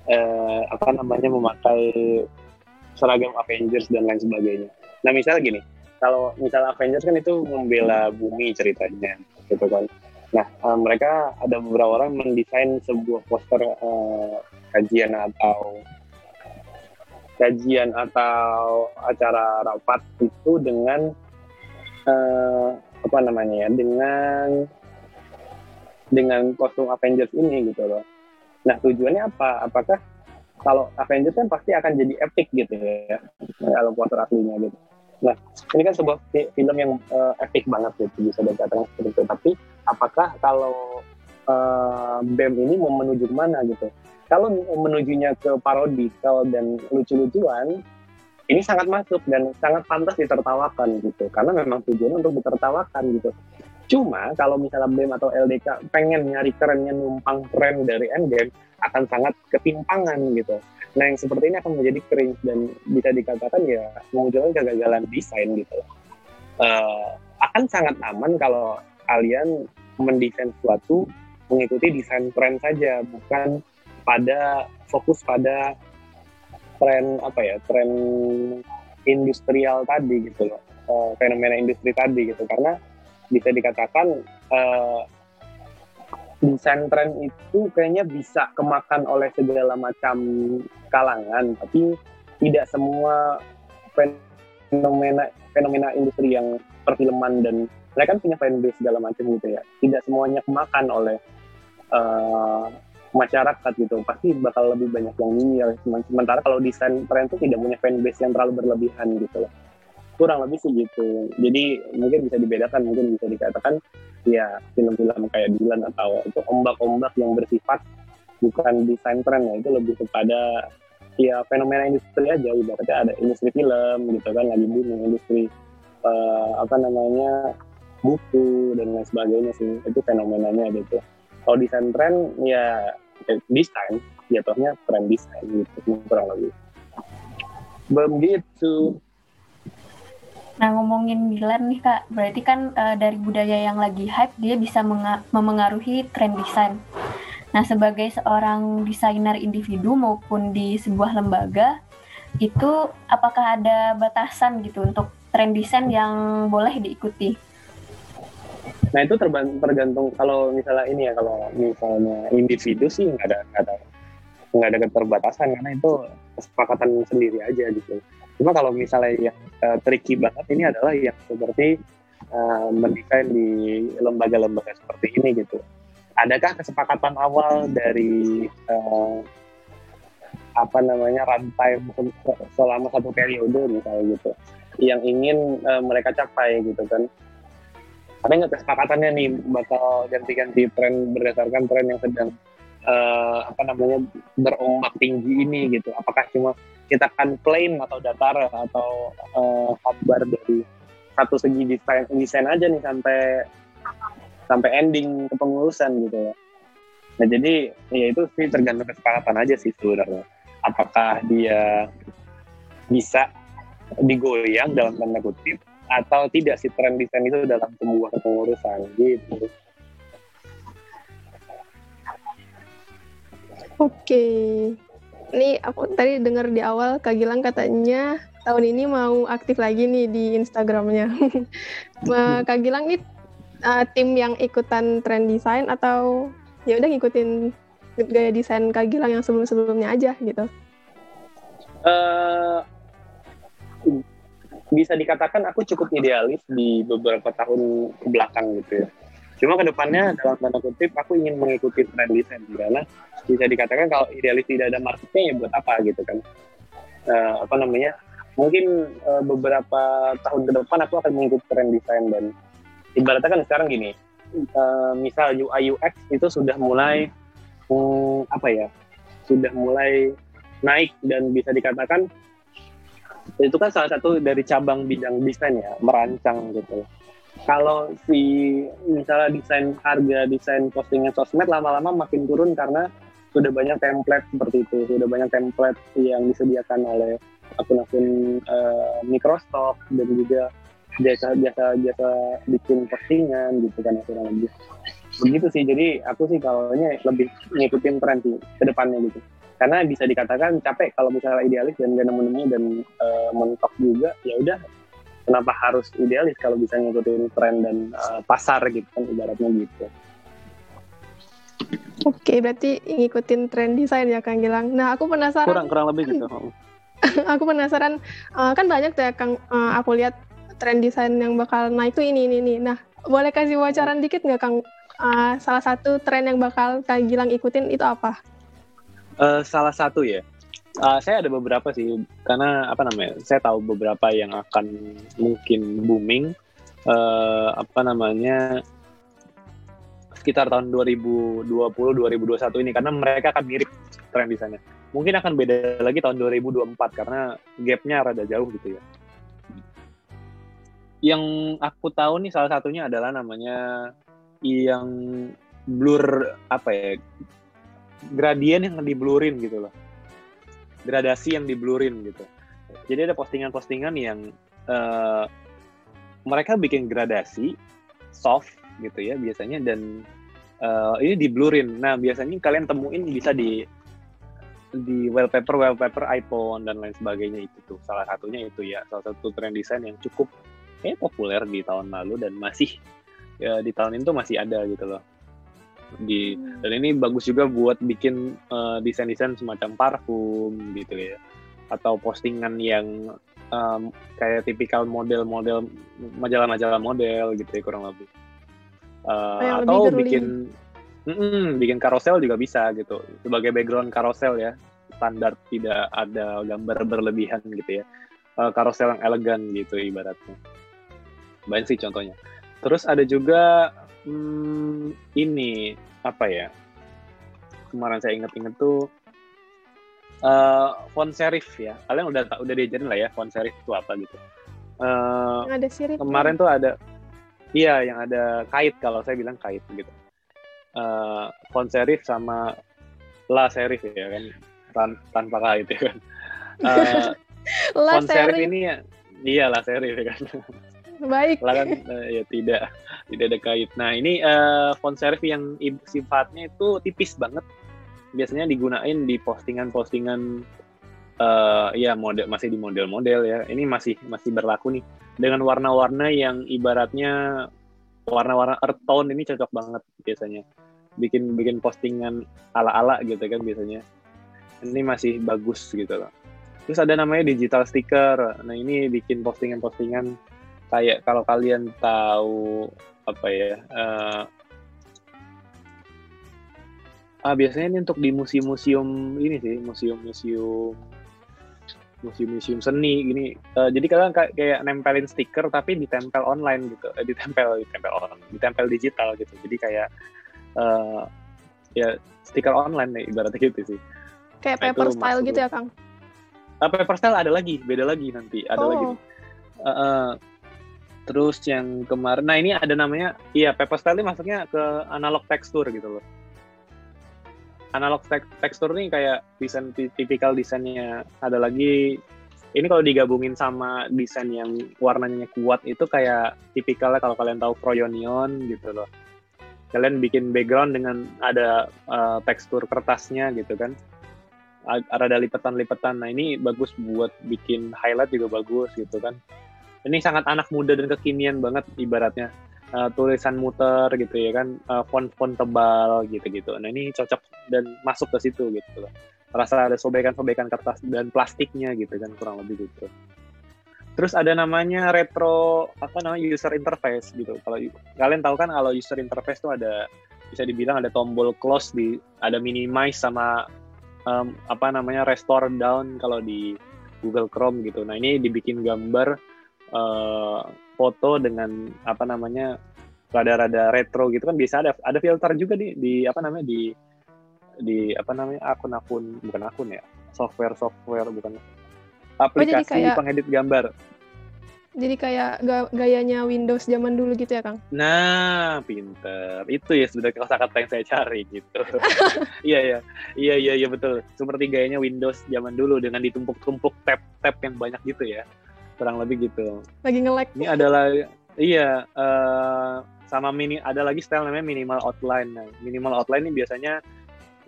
uh, apa namanya memakai seragam Avengers dan lain sebagainya. Nah misalnya gini, kalau misalnya Avengers kan itu membela bumi ceritanya, gitu kan. Nah uh, mereka ada beberapa orang mendesain sebuah poster uh, kajian atau kajian atau acara rapat itu dengan uh, apa namanya ya dengan dengan kostum Avengers ini gitu loh. Nah tujuannya apa? Apakah kalau Avengers kan pasti akan jadi epic gitu ya kalau poster aslinya gitu. Nah ini kan sebuah film yang uh, epic banget gitu bisa dikatakan seperti itu. Tapi apakah kalau uh, BEM ini mau menuju ke mana gitu? Kalau menujunya ke parodi kalau dan lucu-lucuan ini sangat masuk dan sangat pantas ditertawakan gitu. Karena memang tujuan untuk ditertawakan gitu. Cuma kalau misalnya BEM atau LDK pengen nyari kerennya numpang tren dari Endgame akan sangat ketimpangan gitu. Nah yang seperti ini akan menjadi cringe dan bisa dikatakan ya mengunculkan kegagalan desain gitu. Uh, akan sangat aman kalau kalian mendesain sesuatu mengikuti desain tren saja bukan pada fokus pada tren apa ya tren industrial tadi gitu loh. Uh, fenomena industri tadi gitu. Karena bisa dikatakan uh, desain tren itu kayaknya bisa kemakan oleh segala macam kalangan tapi tidak semua fenomena fenomena industri yang perfilman dan mereka kan punya fanbase segala macam gitu ya. Tidak semuanya kemakan oleh uh, masyarakat gitu. Pasti bakal lebih banyak yang nyinyir. Sementara kalau desain tren itu tidak punya fanbase yang terlalu berlebihan gitu loh. Kurang lebih sih gitu. Jadi mungkin bisa dibedakan mungkin bisa dikatakan ya film-film kayak Dylan atau itu ombak-ombak yang bersifat bukan desain tren ya. Itu lebih kepada ya fenomena industri aja. Ibaratnya ada industri film gitu kan lagi booming industri uh, apa namanya buku dan lain sebagainya sih. Itu fenomenanya gitu kalau desain tren ya eh, desain jatuhnya tren desain gitu kurang lebih begitu Nah ngomongin Milan nih kak, berarti kan uh, dari budaya yang lagi hype dia bisa memengaruhi tren desain. Nah sebagai seorang desainer individu maupun di sebuah lembaga, itu apakah ada batasan gitu untuk tren desain yang boleh diikuti? Nah itu tergantung kalau misalnya ini ya kalau misalnya individu sih nggak ada nggak ada nggak ada keterbatasan karena itu kesepakatan sendiri aja gitu. Cuma kalau misalnya yang uh, tricky banget ini adalah yang seperti uh, mendesain di lembaga-lembaga seperti ini gitu. Adakah kesepakatan awal dari uh, apa namanya rantai selama satu periode misalnya gitu yang ingin uh, mereka capai gitu kan ada nggak kesepakatannya nih bakal ganti-ganti tren berdasarkan tren yang sedang uh, apa namanya berombak tinggi ini gitu? Apakah cuma kita akan plain atau datar atau uh, hambar dari satu segi desain desain aja nih sampai sampai ending kepengurusan gitu ya? Nah jadi ya itu sih tergantung kesepakatan aja sih sebenarnya. Apakah dia bisa digoyang dalam tanda kutip atau tidak si tren desain itu dalam sebuah kepengurusan gitu Oke, ini aku tadi dengar di awal Kak Gilang katanya tahun ini mau aktif lagi nih di Instagramnya. Kak Gilang ini uh, tim yang ikutan tren desain atau ya udah ngikutin gaya desain Kak Gilang yang sebelum-sebelumnya aja gitu? Uh, bisa dikatakan aku cukup idealis di beberapa tahun ke belakang gitu ya Cuma ke depannya dalam tanda kutip aku ingin mengikuti tren desain karena bisa dikatakan kalau idealis tidak ada marketnya ya buat apa gitu kan. Uh, apa namanya? Mungkin uh, beberapa tahun ke depan aku akan mengikuti tren desain dan ibaratnya kan sekarang gini, uh, misal UI UX itu sudah mulai um, apa ya? Sudah mulai naik dan bisa dikatakan itu kan salah satu dari cabang bidang desain ya, merancang gitu. Kalau si misalnya desain harga desain postingan sosmed lama-lama makin turun karena sudah banyak template seperti itu. Sudah banyak template yang disediakan oleh akun-akun uh, Microsoft dan juga jasa-jasa jasa bikin postingan gitu kan kurang lebih. Begitu sih. Jadi aku sih kalau lebih ngikutin tren sih ke depannya gitu karena bisa dikatakan capek kalau misalnya idealis dan gak nemu-nemu dan uh, mentok juga ya udah kenapa harus idealis kalau bisa ngikutin tren dan uh, pasar gitu kan ibaratnya gitu. Oke, berarti ngikutin tren desain ya Kang Gilang. Nah, aku penasaran. Kurang kurang lebih gitu. aku penasaran uh, kan banyak tuh ya Kang uh, aku lihat tren desain yang bakal naik tuh ini ini ini. Nah, boleh kasih bocoran dikit nggak Kang? Uh, salah satu tren yang bakal Kang Gilang ikutin itu apa? Uh, salah satu ya. Uh, saya ada beberapa sih karena apa namanya saya tahu beberapa yang akan mungkin booming. Uh, apa namanya sekitar tahun 2020 2021 ini karena mereka akan mirip tren di mungkin akan beda lagi tahun 2024 karena gapnya rada jauh gitu ya. Yang aku tahu nih salah satunya adalah namanya yang blur apa ya gradien yang diblurin gitu loh gradasi yang diblurin gitu. Jadi ada postingan-postingan yang uh, mereka bikin gradasi soft gitu ya biasanya dan uh, ini diblurin. Nah biasanya kalian temuin bisa di di wallpaper wallpaper iPhone dan lain sebagainya itu tuh salah satunya itu ya salah satu tren desain yang cukup eh populer di tahun lalu dan masih ya di tahun ini tuh masih ada gitu loh di dan ini bagus juga buat bikin uh, desain-desain semacam parfum gitu ya. Atau postingan yang um, kayak tipikal model-model majalah-majalah model gitu ya kurang lebih. Uh, atau lebih bikin mm, bikin karosel juga bisa gitu. Sebagai background karosel ya. Standar tidak ada gambar berlebihan gitu ya. Uh, karosel yang elegan gitu ibaratnya. Banyak sih contohnya. Terus ada juga hmm, ini apa ya kemarin saya inget-inget tuh uh, font serif ya. Kalian udah udah diajarin lah ya font serif itu apa gitu. Uh, yang ada sirip. Kemarin tuh ada iya yang ada kait kalau saya bilang kait gitu. Uh, font serif sama la serif ya kan Tan tanpa kait ya kan. Uh, la font serif ini ya iya la serif ya kan. Baik. Lah kan uh, ya tidak tidak ada kait. Nah, ini uh, font serif yang sifatnya itu tipis banget. Biasanya digunain di postingan-postingan uh, ya model masih di model-model ya. Ini masih masih berlaku nih dengan warna-warna yang ibaratnya warna-warna earth tone ini cocok banget biasanya. Bikin bikin postingan ala-ala gitu kan biasanya. Ini masih bagus gitu loh. Terus ada namanya digital sticker. Nah, ini bikin postingan-postingan kayak kalau kalian tahu apa ya uh, ah biasanya ini untuk di museum-museum ini sih museum-museum museum-museum seni gini. Uh, jadi kalian kayak, kayak nempelin stiker tapi ditempel online gitu. Eh, ditempel ditempel online ditempel digital gitu. Jadi kayak uh, ya stiker online nih ibaratnya gitu sih. Kayak nah, paper style gitu ya kang? Uh, paper style ada lagi beda lagi nanti ada oh. lagi uh, uh, Terus yang kemarin, nah ini ada namanya, iya paper style ini ke analog tekstur gitu loh. Analog tek tekstur nih kayak desain tipikal desainnya. Ada lagi, ini kalau digabungin sama desain yang warnanya kuat itu kayak tipikalnya kalau kalian tahu Froyonion gitu loh. Kalian bikin background dengan ada uh, tekstur kertasnya gitu kan. Ada lipetan-lipetan. Nah ini bagus buat bikin highlight juga bagus gitu kan ini sangat anak muda dan kekinian banget ibaratnya. Uh, tulisan muter gitu ya kan uh, font-font tebal gitu-gitu. Nah ini cocok dan masuk ke situ gitu loh. Rasa ada sobekan-sobekan kertas dan plastiknya gitu kan kurang lebih gitu. Terus ada namanya retro apa namanya user interface gitu. Kalau kalian tahu kan kalau user interface itu ada bisa dibilang ada tombol close di ada minimize sama um, apa namanya restore down kalau di Google Chrome gitu. Nah ini dibikin gambar uh, foto dengan apa namanya rada-rada retro gitu kan bisa ada ada filter juga di di apa namanya di di apa namanya akun-akun bukan akun ya software software bukan aplikasi oh, kayak, pengedit gambar. Jadi kayak gayanya Windows zaman dulu gitu ya Kang? Nah pinter. Itu ya sudah kata-kata yang saya cari gitu. Iya iya. Iya iya iya betul. Seperti gayanya Windows zaman dulu dengan ditumpuk-tumpuk tab-tab yang banyak gitu ya kurang lebih gitu. Lagi ngelek ini adalah iya uh, sama mini ada lagi style namanya minimal outline. Nah, minimal outline ini biasanya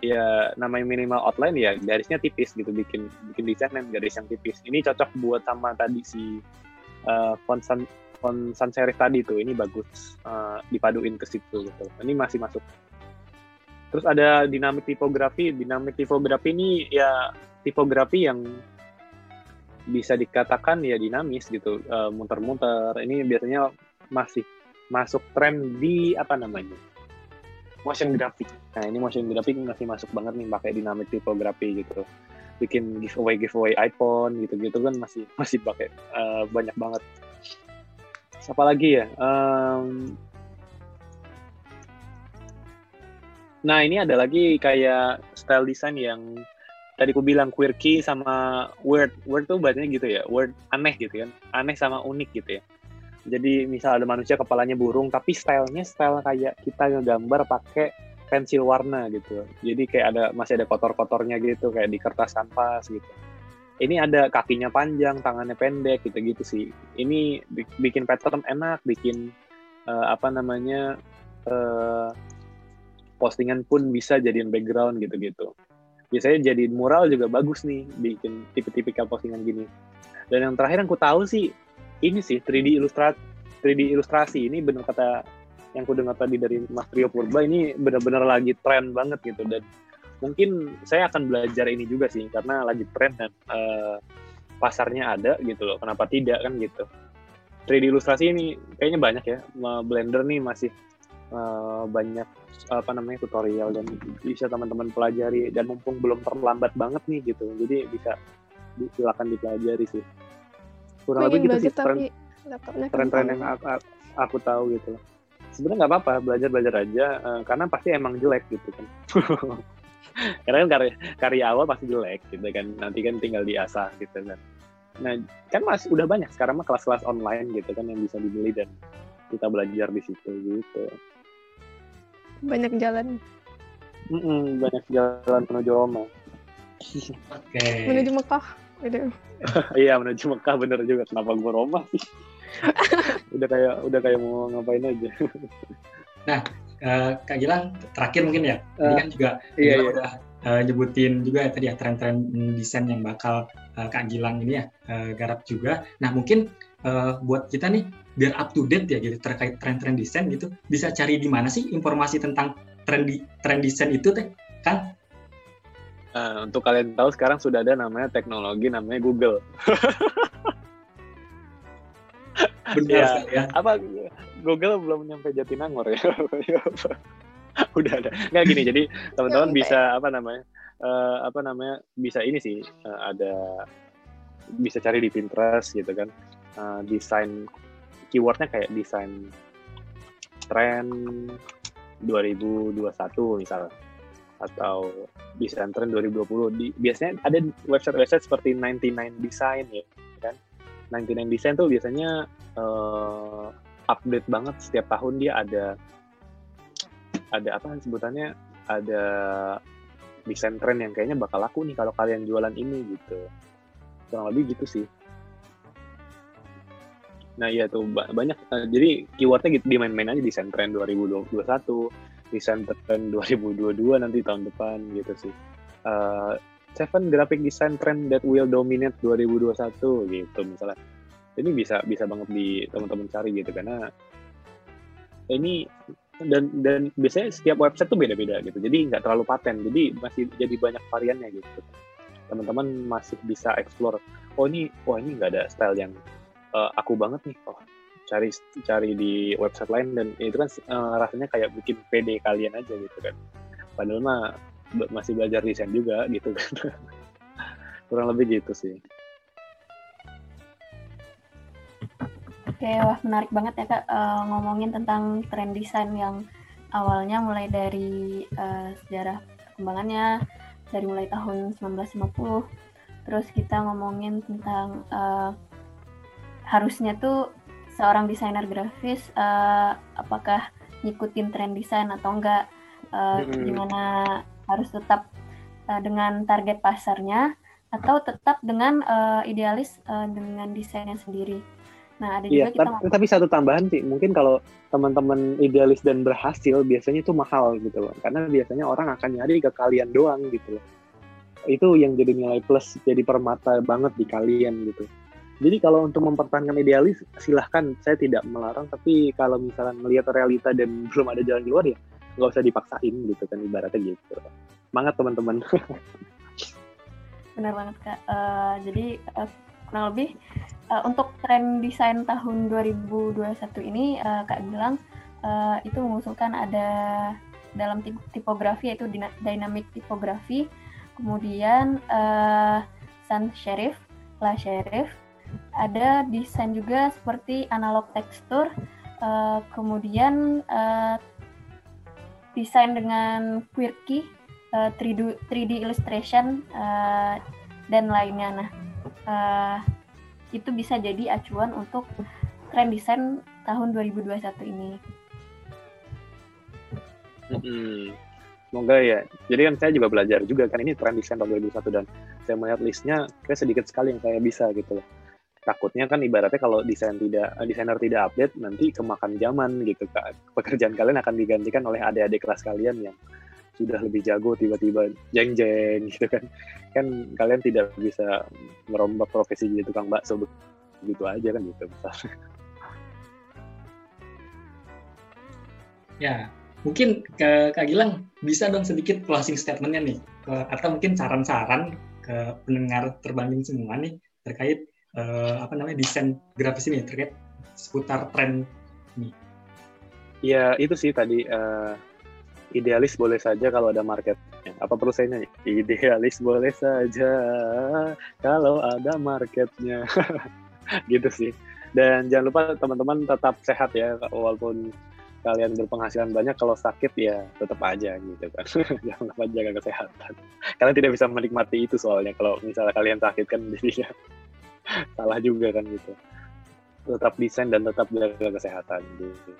ya namanya minimal outline ya garisnya tipis gitu bikin bikin desain yang garis yang tipis. Ini cocok buat sama tadi si uh, font sans serif tadi tuh ini bagus uh, dipaduin ke situ gitu. Ini masih masuk. Terus ada dinamik tipografi dinamik tipografi ini ya tipografi yang bisa dikatakan ya dinamis gitu muter muter-muter. Ini biasanya masih masuk tren di apa namanya? Motion graphic. Nah ini motion graphic masih masuk banget nih pakai dynamic tipografi gitu. Bikin giveaway giveaway iPhone gitu-gitu kan masih masih pakai uh, banyak banget. Apa lagi ya? Um, nah ini ada lagi kayak style design yang tadi aku bilang quirky sama weird. Weird tuh bacanya gitu ya weird aneh gitu kan aneh sama unik gitu ya. Jadi misal ada manusia kepalanya burung tapi stylenya style kayak kita ngegambar pakai pensil warna gitu. Jadi kayak ada masih ada kotor-kotornya gitu kayak di kertas kanvas gitu. Ini ada kakinya panjang tangannya pendek gitu gitu sih. Ini bikin pattern enak bikin uh, apa namanya uh, postingan pun bisa jadiin background gitu gitu biasanya jadi mural juga bagus nih bikin tipe-tipikal postingan gini. Dan yang terakhir yang ku tahu sih ini sih 3D ilustrasi 3D ilustrasi. Ini benar kata yang ku dengar tadi dari Mas Trio Purba ini benar-benar lagi tren banget gitu. Dan mungkin saya akan belajar ini juga sih karena lagi tren dan uh, pasarnya ada gitu loh. Kenapa tidak kan gitu. 3D ilustrasi ini kayaknya banyak ya Blender nih masih uh, banyak apa namanya tutorial dan bisa teman-teman pelajari dan mumpung belum terlambat banget nih gitu jadi bisa silakan dipelajari sih. Kurang lebih gitu sih tren tren-tren yang aku, aku tahu gitu. Sebenarnya nggak apa-apa belajar belajar aja uh, karena pasti emang jelek gitu kan. Karena kan karya, karya awal pasti jelek gitu kan nanti kan tinggal diasah gitu kan. Nah kan mas udah banyak sekarang mah kelas-kelas online gitu kan yang bisa dibeli dan kita belajar di situ gitu banyak jalan Mm-mm, banyak jalan menuju Roma Oke. menuju Mekah Beda. iya menuju Mekah bener juga kenapa gue Roma sih udah kayak udah kayak mau ngapain aja Eh, Kak Gilang terakhir mungkin ya. Tadi Eh, kan juga iya, iya. udah eh, nyebutin juga ya tadi ya tren-tren mm, desain yang bakal eh, Kak Gilang ini ya eh, garap juga. Nah mungkin eh, buat kita nih biar up to date ya gitu terkait tren-tren desain gitu bisa cari di mana sih informasi tentang tren di tren desain itu teh kan Nah, untuk kalian tahu sekarang sudah ada namanya teknologi namanya Google. Benar sekali ya. Apa Google belum nyampe Jatinangor ya? Udah ada. Nggak gini jadi teman-teman bisa apa namanya eh, apa namanya bisa ini sih eh, ada bisa cari di Pinterest gitu kan Eh, desain keywordnya kayak desain tren 2021 misalnya atau desain tren 2020 di, biasanya ada website-website seperti 99 design ya kan? 99 design tuh biasanya eh, update banget setiap tahun dia ada ada apa sebutannya? Ada desain tren yang kayaknya bakal laku nih kalau kalian jualan ini gitu. Kurang lebih gitu sih nah iya tuh ba- banyak eh, jadi keywordnya gitu dimain-main aja desain tren 2021 desain tren 2022 nanti tahun depan gitu sih. Eh, seven graphic design trend that will dominate 2021 gitu misalnya. Ini bisa bisa banget di teman-teman cari gitu karena ini dan dan biasanya setiap website tuh beda-beda gitu jadi nggak terlalu paten jadi masih jadi banyak variannya gitu. Teman-teman masih bisa explore oh ini wah ini nggak ada style yang eh, aku banget nih oh cari cari di website lain dan itu kan eh, rasanya kayak bikin pede kalian aja gitu kan. Padahal mah masih belajar desain juga gitu kan. Kurang lebih gitu sih. Oke, wah menarik banget ya Kak eh, ngomongin tentang tren desain yang awalnya mulai dari eh, sejarah perkembangannya dari mulai tahun 1950. Terus kita ngomongin tentang eh, harusnya tuh seorang desainer grafis eh, apakah ngikutin tren desain atau enggak, Mm-mm. gimana harus tetap eh, dengan target pasarnya atau tetap dengan eh, idealis eh, dengan desainnya sendiri. Nah, ada Iya, juga kita tapi, tapi satu tambahan sih, mungkin kalau teman-teman idealis dan berhasil, biasanya itu mahal gitu loh. Karena biasanya orang akan nyari ke kalian doang gitu loh. Itu yang jadi nilai plus, jadi permata banget di kalian gitu. Jadi kalau untuk mempertahankan idealis, silahkan, saya tidak melarang. Tapi kalau misalnya melihat realita dan belum ada jalan keluar ya, nggak usah dipaksain gitu kan, ibaratnya gitu. Semangat teman-teman. Benar banget Kak. Eh, jadi eh, kurang lebih eh, untuk tren desain tahun 2021 ini eh, Kak bilang eh, itu mengusulkan ada dalam tip- tipografi yaitu dynamic tipografi, kemudian eh, sans serif, la serif, ada desain juga seperti analog tekstur, eh, kemudian eh, desain dengan quirky, eh, 3D, 3D illustration eh, dan lainnya. Nah, eh, itu bisa jadi acuan untuk tren desain tahun 2021 ini. Mm-mm. Semoga ya. Jadi kan saya juga belajar juga kan ini tren desain tahun 2021 dan saya melihat listnya kayak sedikit sekali yang saya bisa gitu loh. Takutnya kan ibaratnya kalau desain tidak eh, desainer tidak update nanti kemakan zaman gitu kan. Pekerjaan kalian akan digantikan oleh adik-adik kelas kalian yang sudah lebih jago tiba-tiba jeng-jeng gitu kan. Kan kalian tidak bisa merombak profesi jadi tukang bakso gitu aja kan gitu misalnya. ya mungkin ke Kak Gilang bisa dong sedikit closing statementnya nih atau mungkin saran-saran ke pendengar terbanding semua nih terkait eh, apa namanya desain grafis ini terkait seputar tren Ya itu sih tadi eh, idealis boleh saja kalau ada marketnya. Apa perlu saya nyanyi? Idealis boleh saja kalau ada marketnya. gitu sih. Dan jangan lupa teman-teman tetap sehat ya walaupun kalian berpenghasilan banyak kalau sakit ya tetap aja gitu kan jangan lupa jaga kesehatan kalian tidak bisa menikmati itu soalnya kalau misalnya kalian sakit kan jadinya salah juga kan gitu tetap desain dan tetap jaga kesehatan gitu.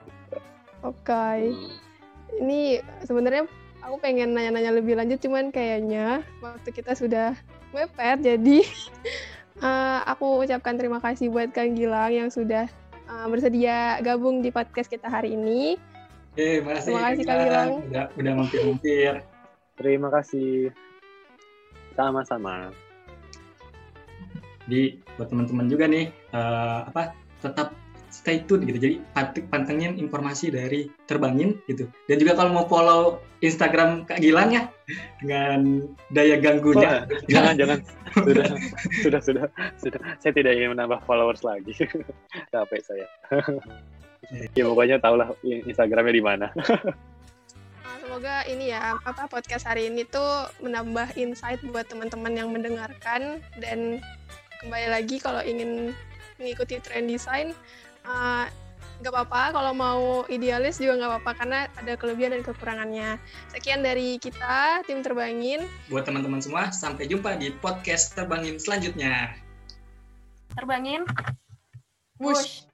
Oke. Okay. Hmm. Ini sebenarnya aku pengen nanya-nanya lebih lanjut, cuman kayaknya waktu kita sudah mepet, jadi uh, aku ucapkan terima kasih buat Kang Gilang yang sudah uh, bersedia gabung di podcast kita hari ini. Oke, makasih. Terima kasih Kang Gilang. Udah, udah mampir-mampir. Terima kasih. Sama-sama. Di buat teman-teman juga nih, uh, apa tetap stay tune gitu. Jadi pantengin informasi dari Terbangin gitu. Dan juga kalau mau follow Instagram Kak Gilang ya dengan daya ganggunya. Oh, jangan jangan sudah sudah sudah sudah. Saya tidak ingin menambah followers lagi. Capek saya. ya pokoknya tahulah Instagramnya di mana. Nah, semoga ini ya apa podcast hari ini tuh menambah insight buat teman-teman yang mendengarkan dan kembali lagi kalau ingin mengikuti tren desain uh, nggak apa-apa. Kalau mau idealis juga nggak apa-apa karena ada kelebihan dan kekurangannya. Sekian dari kita tim terbangin. Buat teman-teman semua sampai jumpa di podcast terbangin selanjutnya. Terbangin. Push